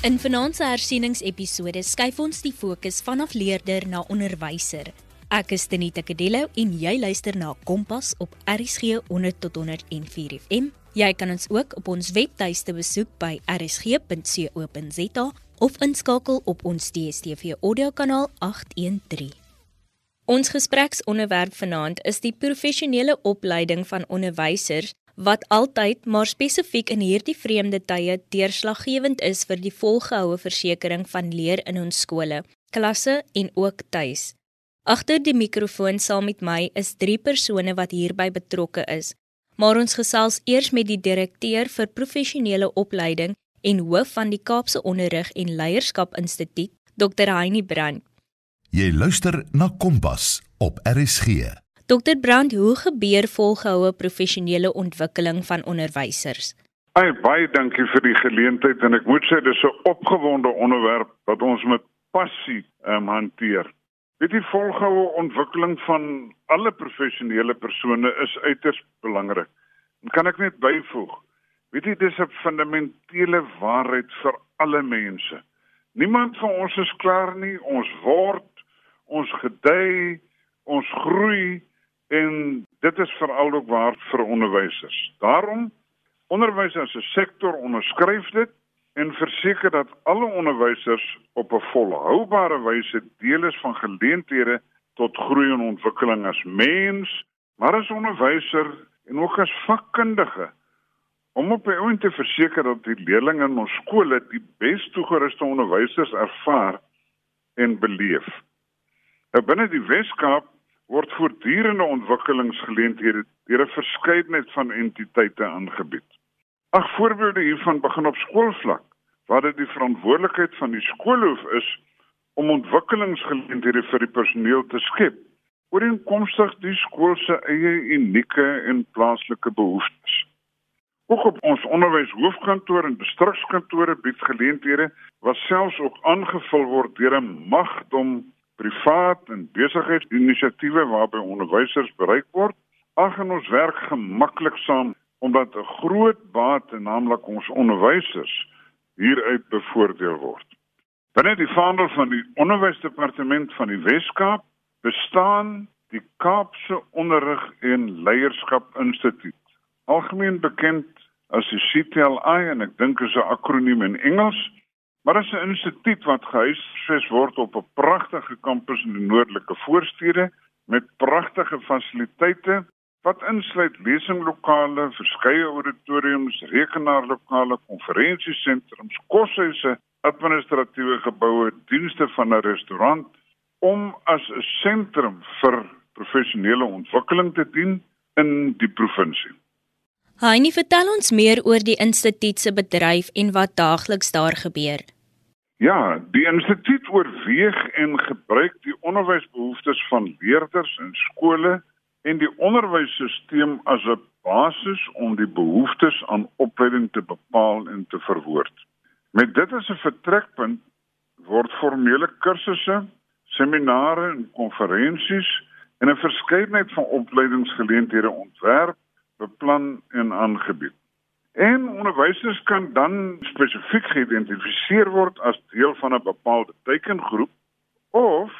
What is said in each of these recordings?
In vanaand se hersieningsepisode skuif ons die fokus vanaf leerder na onderwyser. Ek is Tenita Kadello en jy luister na Kompas op RSG 100 tot 104 FM. Jy kan ons ook op ons webtuiste besoek by rsg.co.za of inskakel op ons DStv audiokanaal 813. Ons gespreksonderwerp vanaand is die professionele opleiding van onderwysers wat altyd maar spesifiek in hierdie vreemde tye deurslaggewend is vir die volgehoue versekering van leer in ons skole, klasse en ook tuis. Agter die mikrofoon saam met my is drie persone wat hierby betrokke is. Maar ons gesels eers met die direkteur vir professionele opleiding en hoof van die Kaapse Onderrig en Leierskap Instituut, Dr. Heinie Brand. Jy luister na Kompas op RSG. Dr Brand, hoe gebeur volgehoue professionele ontwikkeling van onderwysers? Ai, baie dankie vir die geleentheid en ek moet sê dis 'n opgewonde onderwerp wat ons met passie um, hanteer. Weet jy volgehoue ontwikkeling van alle professionele persone is uiters belangrik. En kan ek net byvoeg? Weet jy dis 'n fundamentele waarheid vir alle mense. Niemand van ons is klaar nie. Ons word, ons gedei, ons groei en dit is veral ook waar vir onderwysers. Daarom onderwys as 'n sektor onderskryf dit en verseker dat alle onderwysers op 'n volhoubare wyse deel is van geleenthede tot groei en ontwikkeling as mens, maar as onderwyser en ook as vakkundige om op 'n oomblik te verseker dat die leerders in ons skole die bes toegeruste onderwysers ervaar en beleef. Nou binne die Weskaap word voortdurende ontwikkelingsgeleenthede deur 'n verskeidenheid van entiteite aangebied. Ag voorbeelde hiervan begin op skoolvlak, waar dit die verantwoordelikheid van die skoolhoof is om ontwikkelingsgeleenthede vir die personeel te skep, ooreenkomstig die skool se eie unieke en plaaslike behoeftes. Ook op ons onderwyshoofkantoor en distrikskantore bied geleenthede wat selfs ook aangevul word deur 'n magdom privaat en besigheidsinisiatiewe waarby onderwysers bereik word. Ag en ons werk gemaklik saam omdat 'n groot baat, naamlik ons onderwysers, hieruit bevoordeel word. Binne die vaandel van die onderwysdepartement van die Wes-Kaap bestaan die Kaapse Onderrig en Leierskap Instituut, algemeen bekend as die CTLI en ek dink is 'n akroniem in Engels Maar as 'n instituut wat gehuisves word op 'n pragtige kampus in die noordelike voorstede met pragtige fasiliteite wat insluit lesinglokale, verskeie auditoriums, rekenaarlokale, konferansiesentrums, koshuise, administratiewe geboue, dienste van 'n restaurant om as 'n sentrum vir professionele ontwikkeling te dien in die provinsie. Heinie, vertel ons meer oor die instituut se bedryf en wat daagliks daar gebeur. Ja, die instituut oorweeg en gebruik die onderwysbehoeftes van leerders in skole en die onderwysstelsel as 'n basis om die behoeftes aan opleiding te bepaal en te verwoord. Met dit as 'n vertrekpunt word formele kursusse, seminare en konferensies en 'n verskeidenheid van opleidingsgeleenthede ontwerp beplan en aangebied. En onderwysers kan dan spesifiek geïdentifiseer word as deel van 'n bepaalde teikengroep of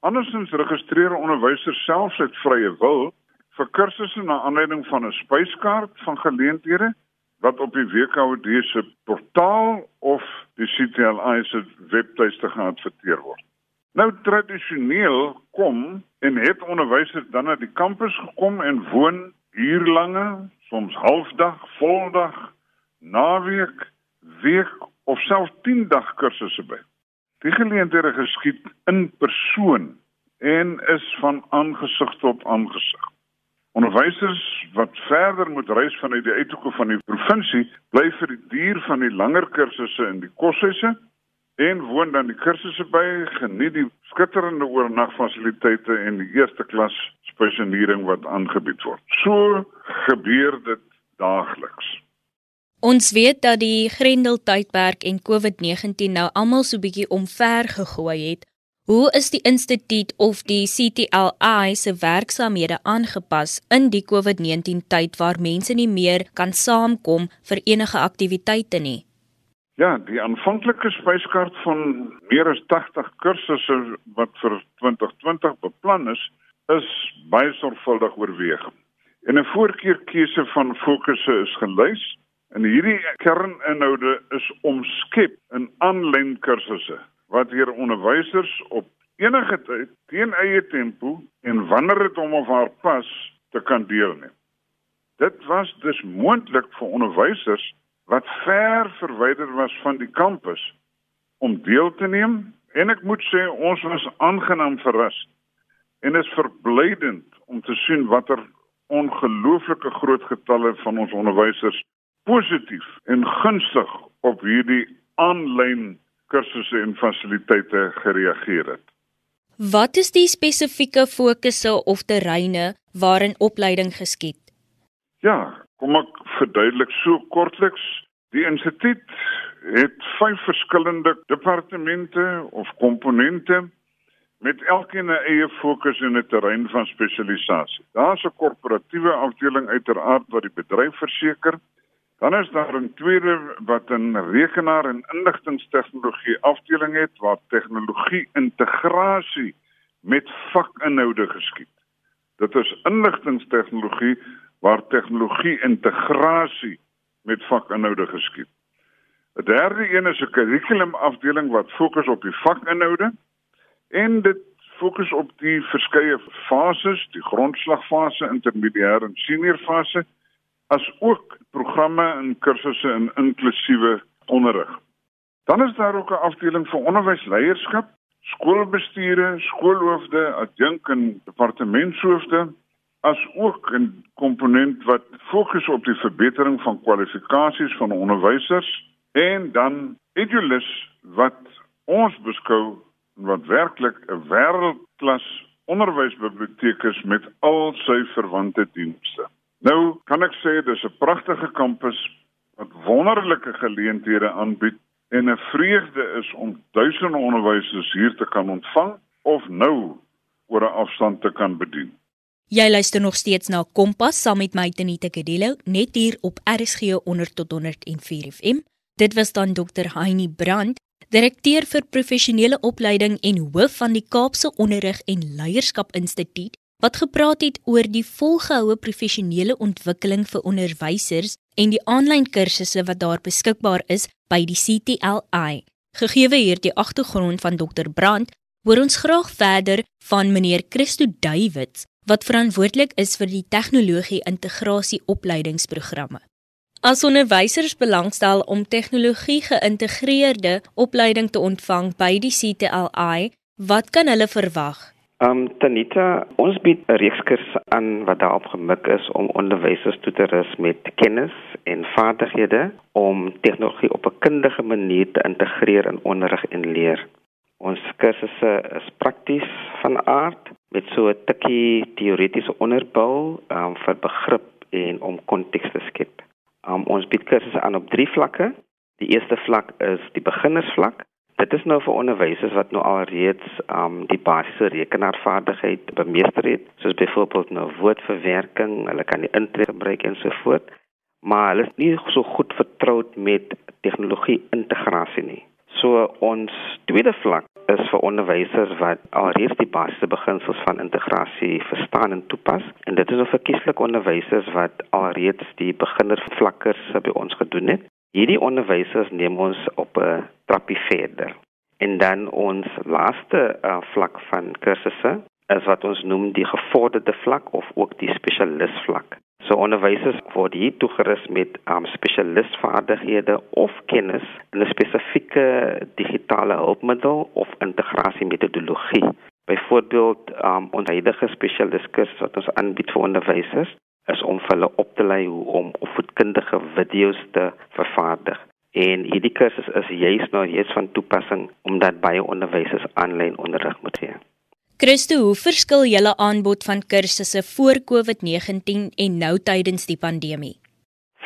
andersins registreer onderwysers self uit vrye wil vir kursusse na aanleiding van 'n spyskaart van geleenthede wat op die WKOD se portaal of die CTLI se webtuiste geadverteer word. Nou tradisioneel kom en het onderwysers dan na die kampus gekom en woon uurlange, soms halfdag, voldag, naweek, week of selfs 10 dag kursusse by. Die geleenthede geskied in persoon en is van aangesig tot aangesig. Onderwysers wat verder moet reis vanuit die uithoeke van die provinsie, bly vir die duur van die langer kursusse in die koshuise en woon dan die kursusse by, geniet die skitterende oornagfasiliteite en die eerste klas spesialisering wat aangebied word. So gebeur dit daagliks. Ons weet dat die Grendel tydperk en COVID-19 nou almal so bietjie omver gegooi het. Hoe is die instituut of die CTLI se werksamehede aangepas in die COVID-19 tyd waar mense nie meer kan saamkom vir enige aktiwiteite nie? Ja, die aanvanklike spyskaart van meer as 80 kursusse wat vir 2020 beplan is, is baie sorgvuldig oorweeg. En 'n voorkeurkeuse van fokusse is gelys en hierdie kerninhoude is omskep in aanlyn kursusse wat hier onderwysers op enige tyd teen eie tempo en wanneer dit hom of haar pas te kan deelneem. Dit was dus moontlik vir onderwysers wat ver verwyder was van die kampus om deel te neem en ek moet sê ons was aangenaam verras en is verblydend om te sien watter ongelooflike groot getalle van ons onderwysers positief en gunstig op hierdie aanlyn kursusse en fasiliteite gereageer het. Wat is die spesifieke fokusse of terreine waarin opleiding geskied? Ja, kom ek verduidelik so kortliks. Die instituut het vyf verskillende departemente of komponente met elkeen 'n eie fokus in 'n terrein van spesialisasie. Daar's 'n korporatiewe afdeling uiteraard wat die bedryf verseker. Dan is daar 'n tweede wat 'n rekenaar en inligtingstegnologie afdeling het waar tegnologie integrasie met vakinhoude geskied. Dit is inligtingstegnologie waar tegnologie integrasie met vakinhoude geskied. 'n Derde een is 'n kurrikulum afdeling wat fokus op die vakinhoude en dit fokus op die verskeie fases, die grondslagfase, intermediêr en senior fase, as ook programme en kursusse in inklusiewe onderrig. Dan is daar ook 'n afdeling vir onderwysleierskap, skoolbestuure, skoolhoofde, adjunk en departementshoofde, as ook 'n komponent wat fokus op die verbetering van kwalifikasies van onderwysers en dan Edulus wat ons beskou wat werklik 'n wêreldklas onderwysbiblioteek is met al sy verwante dienste. Nou kan ek sê dis 'n pragtige kampus wat wonderlike geleenthede aanbied en 'n vreugde is om duisende onderwysers hier te kan ontvang of nou oor 'n afstand te kan bedien. Jy luister nog steeds na Kompas saam met my Tenita Kadello net hier op RSG 100 tot 104 FM. Dit was dan Dr. Heinie Brandt direkteur vir professionele opleiding en hoof van die Kaapse Onderrig en Leierskap Instituut wat gepraat het oor die volgehoue professionele ontwikkeling vir onderwysers en die aanlyn kursusse wat daar beskikbaar is by die CTLI. Gegeewe hierdie agtergrond van Dr Brandt, hoor ons graag verder van meneer Christo Davids wat verantwoordelik is vir die tegnologie integrasie opleidingsprogramme. As onderwysers belangstel om tegnologie geïntegreerde opleiding te ontvang by die CTLI, wat kan hulle verwag? Um Tanita, ons bied 'n reeks kursusse aan wat daarop gemik is om onderwysers toe te rus met kennis en vaardighede om tegnologie op 'n kundige manier te integreer in onderrig en leer. Ons kursusse is prakties van aard met so 'n tikkie teoretiese onderbou um, vir begrip en om konteks te skep. Um, ons bied kursusse aan op drie vlakke. Die eerste vlak is die beginnersvlak. Dit is nou vir onderwysers wat nou alreeds um die basiese rekenaarvaardigheid bemeester het, soos byvoorbeeld nou woordverwerking, hulle kan die intree gebruik en so voort, maar hulle is nie so goed vertroud met tegnologie integrasie nie. So ons tweede vlak is vir onderwysers wat alreeds die basiese beginsels van integrasie verstaan en toepas en dit is nou vir kieslik onderwysers wat alreeds die beginnervlakkers by ons gedoen het. Hierdie onderwysers neem ons op 'n trappie verder. En dan ons laaste uh, vlak van kursusse is wat ons noem die gevorderde vlak of ook die spesialistvlak. So onderwysers word hier toegerus met um, spesialistvaardighede of kennis in 'n spesifieke digitale hulpmiddel of integrasie metodologie. Byvoorbeeld, um, ons huidige spesialistkursus wat ons aanbied vir onderwysers is om hulle op te lei hoe om opvoedkundige video's te vervaardig. En hierdie kursus is juis nou juis van toepassing omdat baie onderwysers aanlyn onderrig moet gee. Christo, hoe verskil julle aanbod van kursusse voor COVID-19 en nou tydens die pandemie?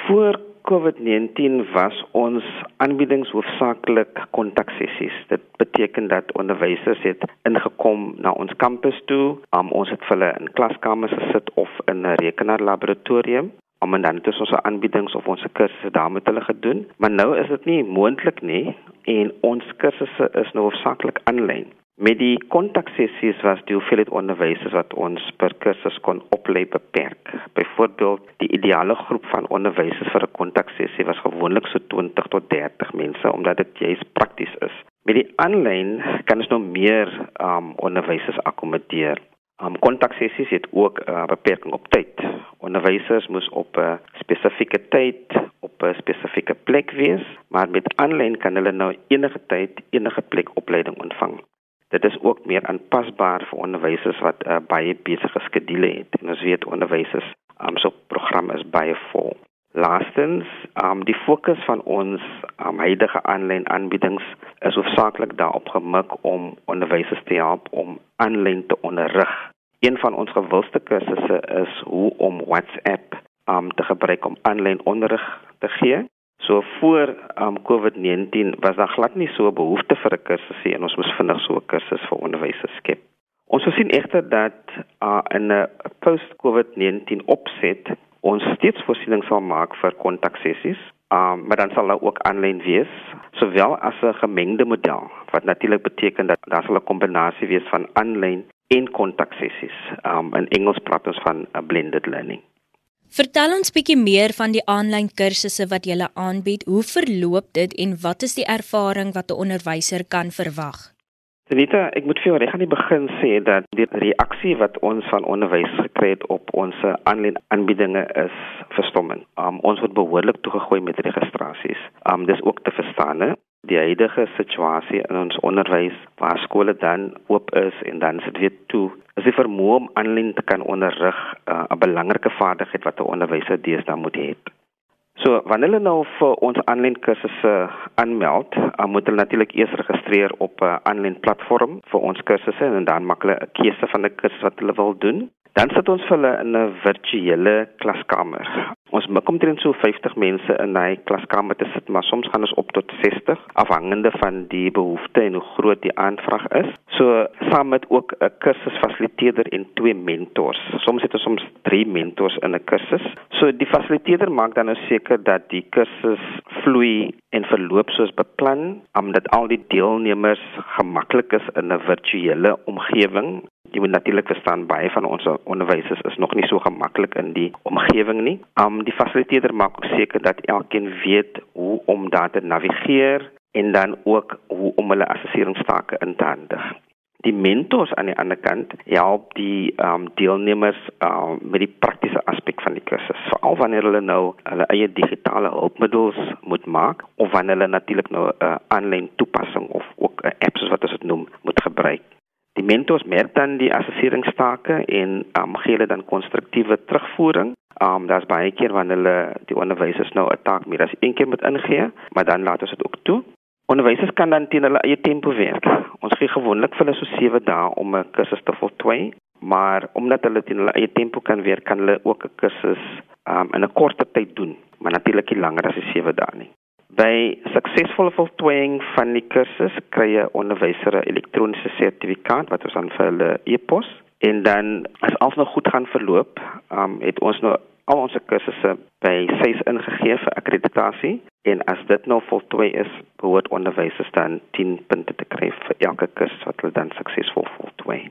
Voor COVID-19 was ons aanbiedings hoofsaaklik kontaksessies. Dit beteken dat onderwysers het ingekom na ons kampus toe, um, ons het hulle in klaskamers gesit of in 'n rekenaarlaboratorium om dan dit ons aanbiedings of ons kursusse daar met hulle gedoen. Maar nou is dit nie moontlik nie en ons kursusse is nou hoofsaaklik aanlyn. Met die kontaksessies was die hoeveelheid onderwysers wat ons per kursus kon oplei beperk. Byvoorbeeld, die ideale groep van onderwysers vir 'n kontaksessie was gewoonlik so 20 tot 30 mense omdat dit juis prakties is. Met die aanlyn kan ons nou meer um onderwysers akkommodeer. Um kontaksessies het ook 'n uh, beperking op tyd. Onderwysers moes op 'n spesifieke tyd op 'n spesifieke plek wees, maar met aanlyn kan hulle nou enige tyd, enige plek opleiding ontvang. Dit is ook meer aanpasbaar vir onderwysers wat uh, baie besige skedule het. En ons weet onderwysers um, so program is baie vol. Laastens, um, die fokus van ons um, huidige aanlyn aanbiedings is hoofsaaklik daarop gemik om onderwysers te help om aanlyn te onderrig. Een van ons gewildste kursusse is hoe om WhatsApp um, te gebruik om aanlyn onderrig te gee. So voor um COVID-19 was daar glad nie so 'n behoefte vir 'n kursus nie en ons moes vinnig so 'n kursus vir onderwysers skep. Ons sien egter dat uh, in 'n post-COVID-19 opset ons steeds voorsiening sal maak vir kontaksessies, um, maar dan sal daar ook aanlyn wees, sowel as 'n gemengde model wat natuurlik beteken dat daar sal 'n kombinasie wees van aanlyn en kontaksessies. Um, in Engels praat ons van 'n blended learning. Vertel ons bietjie meer van die aanlyn kursusse wat jy aanbied. Hoe verloop dit en wat is die ervaring wat 'n onderwyser kan verwag? Anita, ek moet vir jou reg aan die begin sê dat die reaksie wat ons van onderwys gekry het op ons aanlyn aanbiedinge is verstommend. Um, ons word behoorlik toegegooi met registrasies. Um, dis ook te verstaan, hè? Die huidige situasie in ons onderwys waar skole dan oop is en dan sit weer toe is die vermoë om aanlyn te kan onderrig uh, 'n belangrike vaardigheid wat 'n onderwyser deesdae moet hê. So wanneer hulle nou vir ons aanlyn kursusse aanmeld, uh, moet hulle natuurlik eers registreer op 'n uh, aanlyn platform vir ons kursusse en dan maak hulle 'n keuse van 'n kursus wat hulle wil doen. Dan sit ons vir hulle in 'n virtuele klaskamer. Ons mik omtrent so 50 mense in daai klaskamer te sit, maar soms gaan ons op tot 60 afhangende van die behoefte en hoe groot die aanvraag is. So saam met ook 'n kursusfasiliteerder en twee mentors. Soms het ons soms drie mentors in 'n kursus. So die fasiliteerder maak dan nou seker dat die kursus vloei en verloop soos beplan, omdat al die deelnemers gemaklik is in 'n virtuele omgewing jy moet natuurlik verstaan baie van ons onderwysers is nog nie so gemaklik in die omgewing nie. Um die fasiliteerder maak seker dat elkeen weet hoe om daar te navigeer en dan ook hoe om hulle assesseringstake in te handig. Die mentors aan die ander kant help die um deelnemers um met die praktiese aspek van die kursus. Veral wanneer hulle nou hulle eie digitale hulpmiddels moet maak of wanneer hulle natuurlik nou 'n uh, aanlyn toepassing of ook 'n app soos wat ons dit noem moet gebruik. Die mentors merk dan die assesseringstake en um, gee hulle dan konstruktiewe terugvoering. Um daar's baie keer wanneer hulle die onderwysers nou 'n taak meer as een keer moet ingee, maar dan laat ons dit ook toe. Onderwysers kan dan teen hulle eie tempo werk. Ons gee gewoonlik vir hulle so 7 dae om 'n kursus te voltooi, maar omdat hulle teen hulle eie tempo kan werk, kan hulle ook 'n kursus um in 'n korter tyd doen, maar natuurlik nie langer as 7 dae nie. By suksesvolle voltooiing van die kursus kry jy onderwyser 'n elektroniese sertifikaat wat ons aan vir hulle e-pos en dan as alles nog goed gaan verloop, um, het ons nou al ons kursusse by SAIS ingegee vir akkreditasie en as dit nou voltooi is, behoort onderwysers dan 10 punte te kry vir elke kursus wat hulle dan suksesvol voltooi.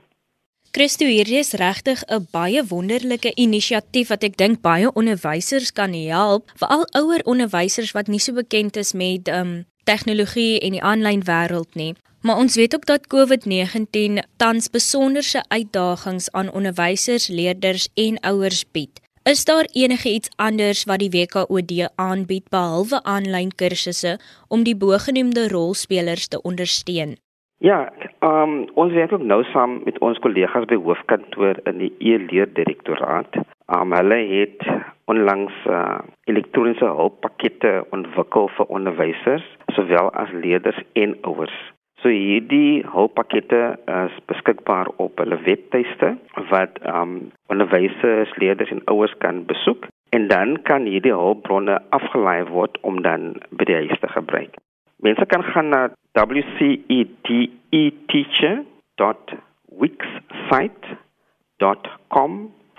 Christo hierdie is regtig 'n baie wonderlike inisiatief wat ek dink baie onderwysers kan help, veral ouer onderwysers wat nie so bekend is met um tegnologie en die aanlyn wêreld nie. Maar ons weet ook dat COVID-19 tans besonderse uitdagings aan onderwysers, leerders en ouers bied. Is daar enige iets anders wat die WKOD aanbied behalwe aanlyn kursusse om die bogenoemde rolspelers te ondersteun? Ja, um, ons werk ook nou saam met ons kollegas by hoofkantoor in die e-leer direktoraat. Um, hulle het onlangs uh, elektroniese hulppakkette ontwikkel vir onderwysers, sowel as leerders en ouers. So hierdie hulppakkette is beskikbaar op hulle webtuiste wat um, onderwysers, leerders en ouers kan besoek en dan kan hierdie hulpbronne afgelaai word om dan by die huis te gebruik. Mense kan gaan na wcedeteacher.wixsite.com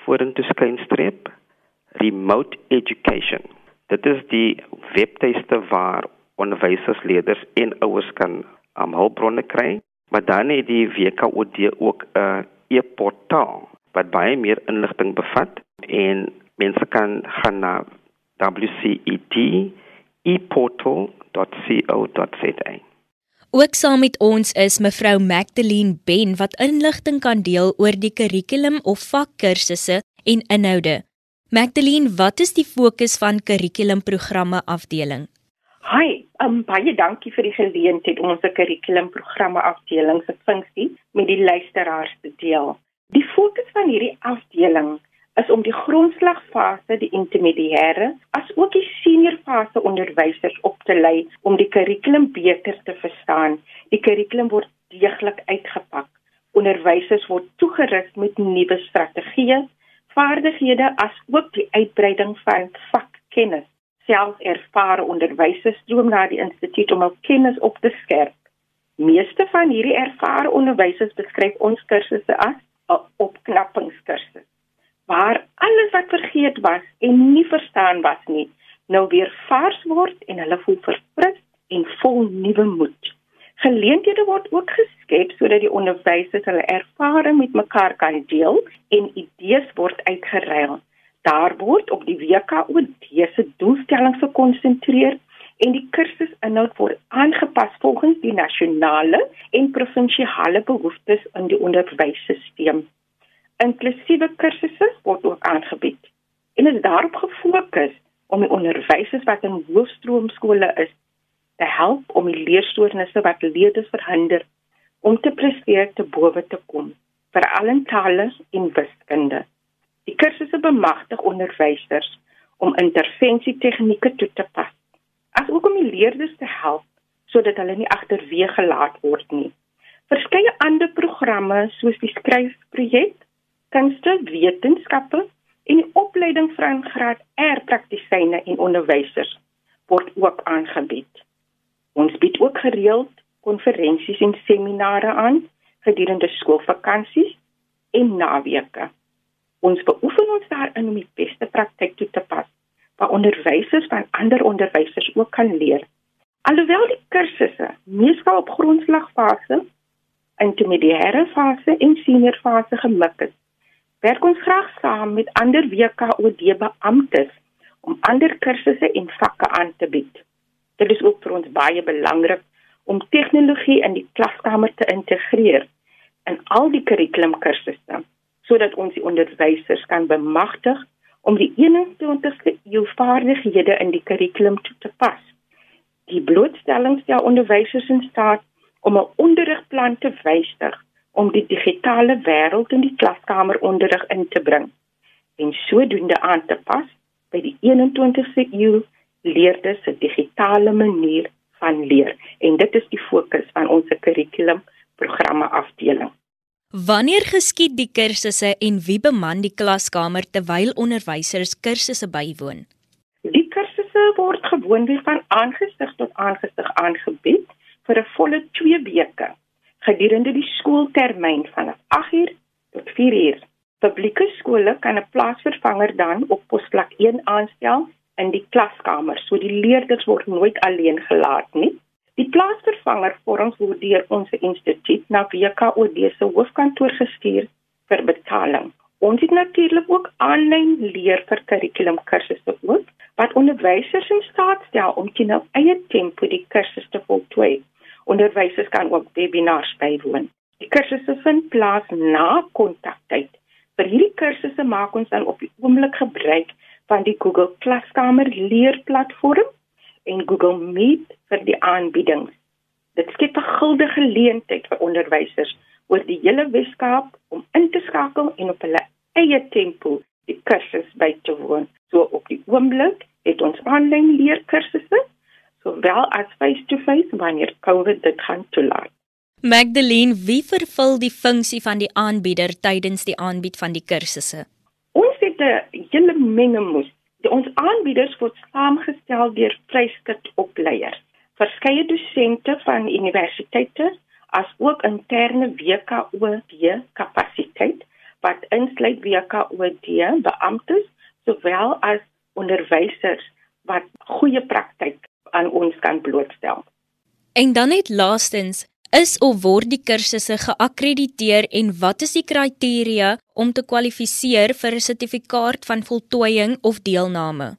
vorentoe skynstreep Remote Education. Dit is die webtuiste waar onderwysers, leerders en ouers kan um, hulpbronne kry, maar dan het die WKOD ook 'n e-portaal wat baie meer inligting bevat en mense kan gaan na wced.eportal.co.za. Ook saam met ons is mevrou Magdalene Ben wat inligting kan deel oor die kurrikulum of vakkursusse en inhoude. Magdalene, wat is die fokus van kurrikulumprogramme afdeling? Hi, um, baie dankie vir die geleentheid om ons kurrikulumprogramme afdeling se funksie met die luisteraars te deel. Die fokus van hierdie afdeling is om die grondslagfase, die intermediêre, asook die seniorfase onderwysers op te lei om die kurrikulum beter te verstaan. Die kurrikulum word deeglik uitgepak. Onderwysers word toegerus met nuwe strategieë, vaardighede asook die uitbreiding van vakkennis. Selfs ervare onderwysers stroom na die instituut om hul kennis op te skerp. Meeste van hierdie ervare onderwysers beskryf ons kursusse as 'n opknappingskursus waar alles wat vergeet was en nie verstaan was nie, nou weer vars word en hulle voel verfris en vol nuwe moed. Geleenthede word ook geskep sodat die onderwysers hulle ervarings met mekaar kan deel en idees word uitgeruil. Daar word op die WKOD se doelstellings gekonsentreer en die kursusinhoud word aangepas volgens die nasionale en provinsiale behoeftes in die onderwysstelsel. Inklusiewe kursusse word ook aangebied en is daarop gefokus om die onderwysers wat in hoofstroomskole is te help om die leerstoornisse wat leerders verhinder om te presteer te bowe te kom, veral in tale en wiskunde. Die kursusse bemagtig onderwysers om intervensietegnieke toe te pas, asook om die leerders te help sodat hulle nie agterweeg gelaat word nie. Verskeie ander programme soos die skryfprojek kunste, wetenskappe en die opleiding van graad R praktisyne en onderwysers word ook aangebied. Ons bied ook gereeld konferensies en seminare aan gedurende skoolvakansies en naweke. Ons beoefen ons daarin om die beste praktyk toe te pas waar onderwysers van ander onderwysers ook kan leer. Alhoewel die kursusse meestal op grondslagfase, intermediêre fase en senior fase gemik is, werk ons graag saam met ander WKOD beamptes om ander kursusse en vakke aan te bied. Dit is ook vir ons baie belangrik om tegnologie in die klaskamer te integreer in al die kurrikulumkursusse sodat ons die onderwysers kan bemagtig om die 21ste eeu vaardighede in die kurrikulum toe te pas. Die blootstelling stel onderwysers in staat om 'n onderrigplan te wysig om die digitale wêreld in die klaskamer onderrig in te bring en sodoende aan te pas by die 21ste eeu leerders se digitale manier van leer en dit is die fokus van ons kurrikulum programme afdeling. Wanneer geskied die kursusse en wie beman die klaskamer terwyl onderwysers kursusse bywoon? Die kursusse word gewoonlik van aangesig tot aangesig aangebied vir 'n volle 2 weke gedurende die skooltermyn van 8uur tot 4uur. Publieke skole kan 'n plaasvervanger dan op posvlak 1 aanstel in die klaskamer, so die leerders word nooit alleen gelaat nie. Die plaasvervanger vorms word deur ons instituut na WKOD se hoofkantoor gestuur vir betaling. Ons het natuurlik ook aanlyn leer vir kurrikulum kursusse ook wat onderwysers in staat stel om teen hul eie tempo die kursusse te voltooi. Onderwysers kan ook webinars bywoon. Die kursusse vind plaas na kontaktyd. Vir hierdie kursusse maak ons dan op die oomblik gebruik van die Google Klaskamer leerplatform en Google Meet vir die aanbiedings. Dit skep 'n guldige geleentheid vir onderwysers oor die hele Weskaap om in te skakel en op hulle eie tempo die kursus by te woon. So op die oomblik het ons aanlyn leerkursusse -face wanneer COVID dit gaan toelaat. Magdalene, wie vervul die funksie van die aanbieder tydens die aanbied van die kursusse? Ons het 'n hele menge moes. Ons aanbieders word saamgestel deur vryskut opleiers, verskeie dosente van universiteite, as ook interne WKOD kapasiteit wat insluit WKOD beamptes sowel as onderwysers wat goeie praktyk aan ons kan blootstel. En dan net laastens, is of word die kursusse geakkrediteer en wat is die kriteria om te kwalifiseer vir 'n sertifikaat van voltooiing of deelname?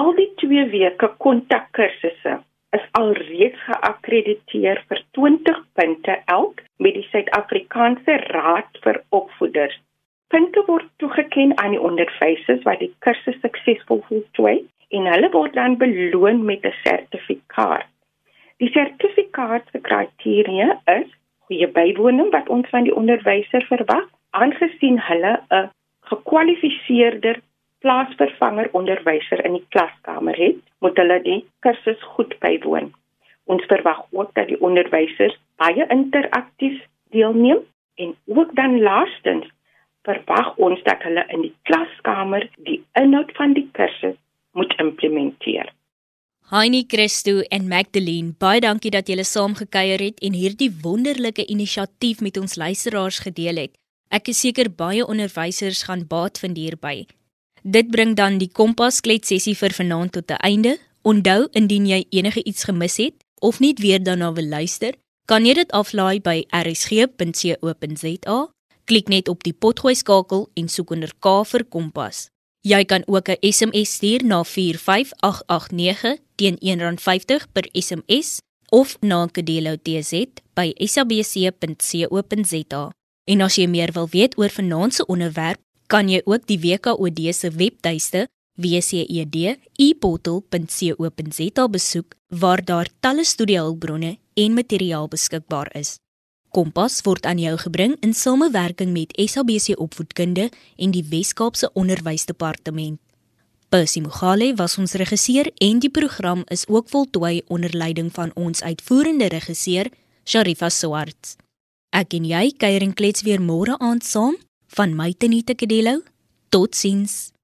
Al die 2 weke kontakkursusse is alreeds geakkrediteer vir 20 punte elk met die Suid-Afrikaanse Raad vir Opvoeders. Punte word toegeken aan die onderwysers wat die kursus suksesvol voltooi en hulle word dan beloon met 'n sertifikaat. Die sertifikaat se kriteria is goeie bywoning wat ons van die onderwyser verwag, aangesien hulle 'n gekwalifiseerde plaasvervanger onderwyser in die klaskamer het, moet hulle die kursus goed bywoon. Ons verwag ook dat die onderwysers baie interaktief deelneem en ook dan laastens verwag ons dat hulle in die klaskamer die inhoud van die kursus moet implementeer. Heini Christo en Magdalene, baie dankie dat julle saam gekuier het en hierdie wonderlike inisiatief met ons luisteraars gedeel het. Ek is seker baie onderwysers gaan baat vind hierby. Dit bring dan die Kompas kletsessie vir vanaand tot 'n einde. Onthou indien jy enige iets gemis het of nie weer daarna wil luister, kan jy dit aflaai by rsg.co.za. Klik net op die potgooi skakel en soek onder K vir Kompas. Jy kan ook 'n SMS stuur na 45889 teen R1.50 per SMS of na kadelo.tz@sabc.co.za. En as jy meer wil weet oor vanaand se onderwerp, kan jy ook die WKOD se webtuiste wced.eportal.co.za besoek waar daar talle studiehulpbronne en materiaal beskikbaar is. Kompas word aan jou gebring in samewerking met SABC Opvoedkunde en die Wes-Kaapse Onderwysdepartement. Percy Mogale was ons regisseur en die program is ook voltooi onder leiding van ons uitvoerende regisseur Sharifa Swarts. Ek en jy kuier en klets weer môre aand saam van my Tenita Kadello. Totsiens.